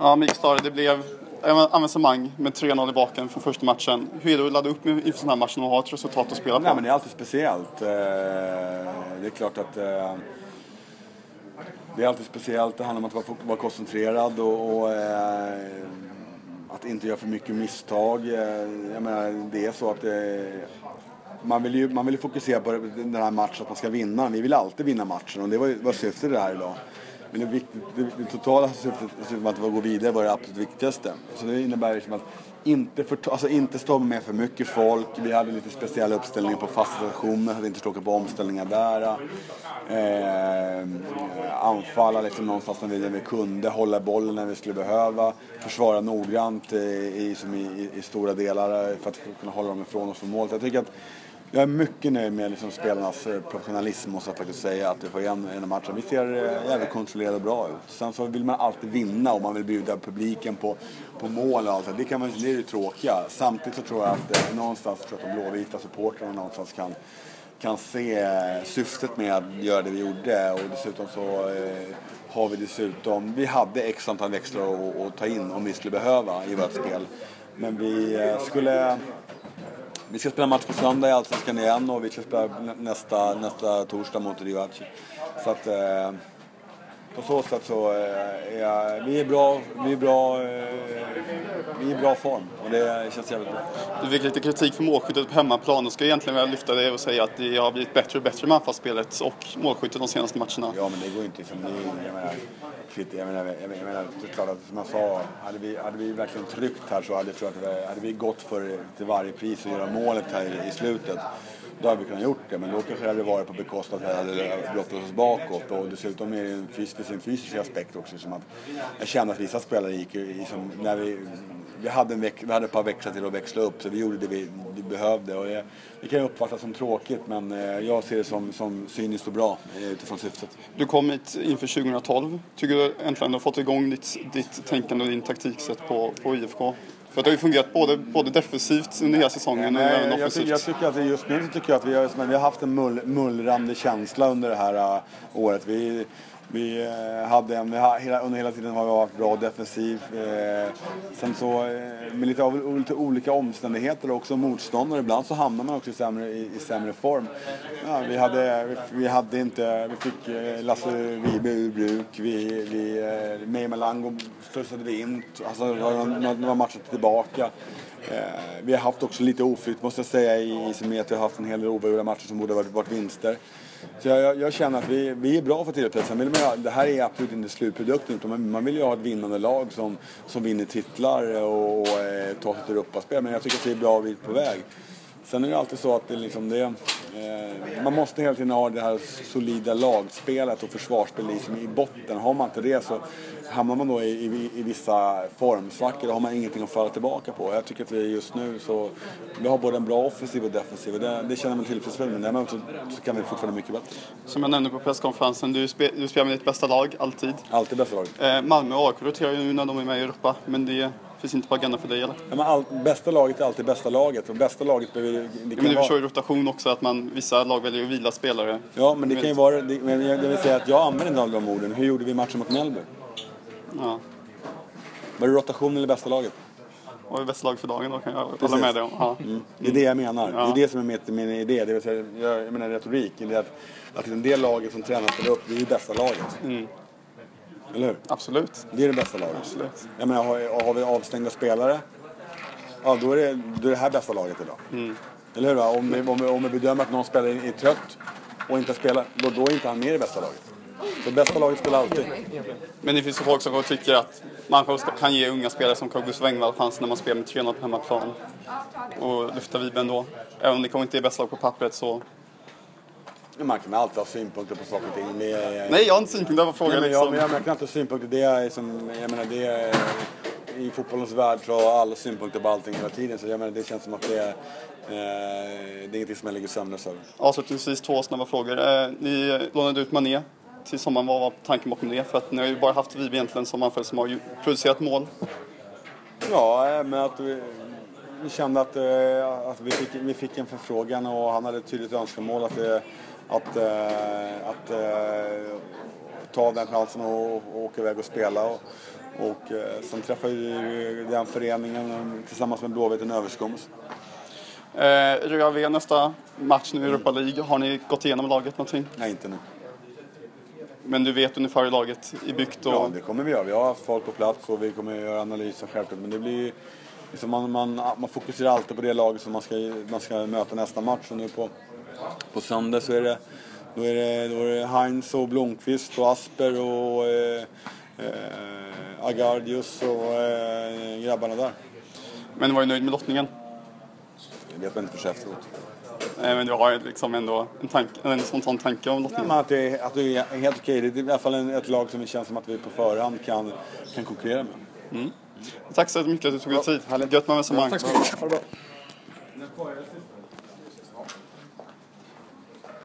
Ja, Mikael det blev avancemang med 3-0 i baken från första matchen. Hur är det att ladda upp inför sådana här matcher och ha ett resultat att spela på? Nej, men det är alltid speciellt. Eh, det är klart att eh, det är alltid speciellt. Det handlar om att vara koncentrerad och, och eh, att inte göra för mycket misstag. Jag menar, det är så att det, man vill ju man vill fokusera på den här matchen, att man ska vinna. Vi vill alltid vinna matchen och det var, var syftet det här idag. Men det, viktigt, det, det totala syftet, syftet med att gå vidare var det absolut viktigaste. Så det innebär liksom att inte, för, alltså inte stå med för mycket folk. Vi hade lite speciella uppställningar på fasta stationer så att vi inte skulle på omställningar där. Eh, anfalla liksom någonstans när vi, när vi kunde, hålla bollen när vi skulle behöva. Försvara noggrant i, i, i, i stora delar för att kunna hålla dem ifrån oss från målet. Jag tycker att jag är mycket nöjd med liksom spelarnas eh, professionalism måste jag faktiskt säga. Att vi får igen en match. Vi ser eh, jävligt kontrollerade och bra ut. Sen så vill man alltid vinna och man vill bjuda publiken på, på mål och allt det. Kan man, det är det tråkiga. Samtidigt så tror jag att eh, någonstans tror jag att de blåvita supportrarna någonstans kan kan se eh, syftet med att göra det vi gjorde och dessutom så eh, har vi dessutom, vi hade x antal växlar att, att ta in om vi skulle behöva i vårt spel. Men vi eh, skulle vi ska spela match på söndag i Allsvenskan igen och vi ska spela nästa, nästa torsdag mot Rivaci. Så att eh, på så sätt så eh, är vi är bra, vi är bra, eh, vi är i bra form och det känns jävligt bra. Du fick lite kritik för målskyttet på hemmaplan och ska egentligen vilja lyfta det och säga att det har blivit bättre och bättre med anfallsspelet och målskyttet de senaste matcherna. Ja men det går inte liksom, det, jag menar, jag menar, jag menar, jag menar det är klart att som jag sa, hade vi, hade vi verkligen tryckt här så hade, tror jag, hade vi gått för till varje pris att göra målet här i, i slutet då hade vi kunnat gjort det. Men då kanske det hade varit på bekostnad att vi hade brottat oss bakåt. Och dessutom är det en fysisk, en fysisk aspekt också. Som att jag kände att vissa spelare gick i, som, när vi, vi, hade en veck, vi hade ett par växlar till att växla upp så vi gjorde det vi, vi behövde. Och det, det kan ju uppfattas som tråkigt men eh, jag ser det som, som cyniskt och bra eh, utifrån syftet. Du kom hit inför 2012. Tycker du äntligen har fått igång ditt, ditt tänkande och din taktiksätt på, på IFK? För det har ju fungerat både, både defensivt under hela säsongen och även offensivt. Jag, tycker att just nu tycker jag att vi har, vi har haft en mull, mullrande känsla under det här uh, året. Vi, vi eh, hade en, hela, under hela tiden har vi varit bra defensiv. Eh, sen så eh, med lite, av, lite olika omständigheter och också motståndare. Ibland så hamnar man också i sämre, i, i sämre form. Ja, vi, hade, vi, vi, hade inte, vi fick eh, Lasse Wibe ur bruk. Vi, vi, eh, Mei Malango slussade vi in. Alltså några, några matcher tillbaka. Eh, vi har haft också lite oflytt måste jag säga i, i som att vi har haft en hel del oavgjorda matcher som borde varit, varit vinster. Så jag, jag, känner att vi, vi är bra för tillfället. Sen vill man det här är absolut inte slutprodukten utan man vill ju ha ett vinnande lag som, som vinner titlar och, och och tar sig till Europaspel. Men jag tycker att vi är bra vid på väg. Sen är det alltid så att det liksom det, eh, man måste hela tiden ha det här solida lagspelet och försvarsspelet liksom i botten. Har man inte det så hamnar man då i, i, i vissa formsvackor. Då har man ingenting att falla tillbaka på. Jag tycker att vi just nu så, vi har både en bra offensiv och defensiv och det, det känner man tillfredsställd med. Men så, så kan vi fortfarande mycket bättre. Som jag nämnde på presskonferensen, du, spe, du spelar med ditt bästa lag, alltid. Alltid bästa lag. Eh, Malmö och AIK roterar ju nu när de är med i Europa, men det finns inte på agendan för dig eller? Ja, men all, bästa laget är alltid bästa laget och bästa laget behöver... Det ja, men du förstår ju rotation också att man, vissa lag väljer att vila spelare. Ja men det kan ju vara, det, men jag vill säga att jag använder inte de orden. Hur gjorde vi matchen mot Mjällby? Ja. Var det rotation eller bästa laget? Vad är bästa laget för dagen då kan jag hålla med dig om. Ja. Mm. Det är det jag menar. Ja. Det är det som är min, min idé. Det vill säga, jag, jag menar retorik. Det är att, att det laget som tränaren ställer upp, det är ju bästa laget. Mm. Eller hur? Absolut. Det är det bästa laget. Absolut. Jag menar, har, har vi avstängda spelare, ja då är det, då är det här bästa laget idag. Mm. Eller hur? Om vi, om, vi, om vi bedömer att någon spelare är trött och inte spelar, då, då är inte han med i det bästa laget. Så bästa laget spelar alltid. Men det finns ju folk som tycker att man kan ge unga spelare som Carl-Gustaf Engvall chansen när man spelar med 3-0 på hemmaplan och lyfta Viben då. Även om det kanske inte är bästa lag på pappret så man kan alltid ha synpunkter på saker och ting. Är... Nej, jag har inte synpunkter på frågan. Nej, men jag, liksom. jag, kan inte ha synpunkter. Det är som, jag menar, det är, I fotbollens värld så har alla synpunkter på allting hela tiden. Så jag menar, det känns som att det är, eh, det är ingenting som jag ligger sömnlös över. Avslutningsvis två snabba frågor. Eh, ni lånade ut Mané till sommaren. Vad var tanken bakom det? För att ni har ju bara haft Vibe egentligen som anfallare som har producerat mål. Ja, eh, men att vi, vi kände att, eh, att vi, fick, vi fick en förfrågan och han hade ett tydligt önskemål att det, att, eh, att, eh, ta den chansen och, och åka iväg och spela. Och, Och eh, sen träffar ju den föreningen tillsammans med Blåvitt en överenskommelse. Eh, Röv nästa match nu i Europa League. Har ni gått igenom laget någonting? Nej, inte nu. Men du vet ungefär hur laget är byggt? Och... Ja, det kommer vi göra. Vi har folk på plats och vi kommer göra analyser självklart. Men det blir liksom man, man, man fokuserar alltid på det laget som man ska, man ska möta nästa match. Och nu på, på söndag så är det, då är det, då är det Heinz och Blomqvist och Asper och eh, eh, Agardius och eh, grabbarna där. Men var du nöjd med lottningen? Det vet man inte först efteråt. Nej, men du har liksom ändå en, tank, en sån tanke om lottningen? men att, det, är- att det är helt okej. Det är i alla fall ett lag som det känns som att vi på förhand kan, kan konkurrera med. Tack så mycket att du tog dig tid. Gött med. Tack så mycket.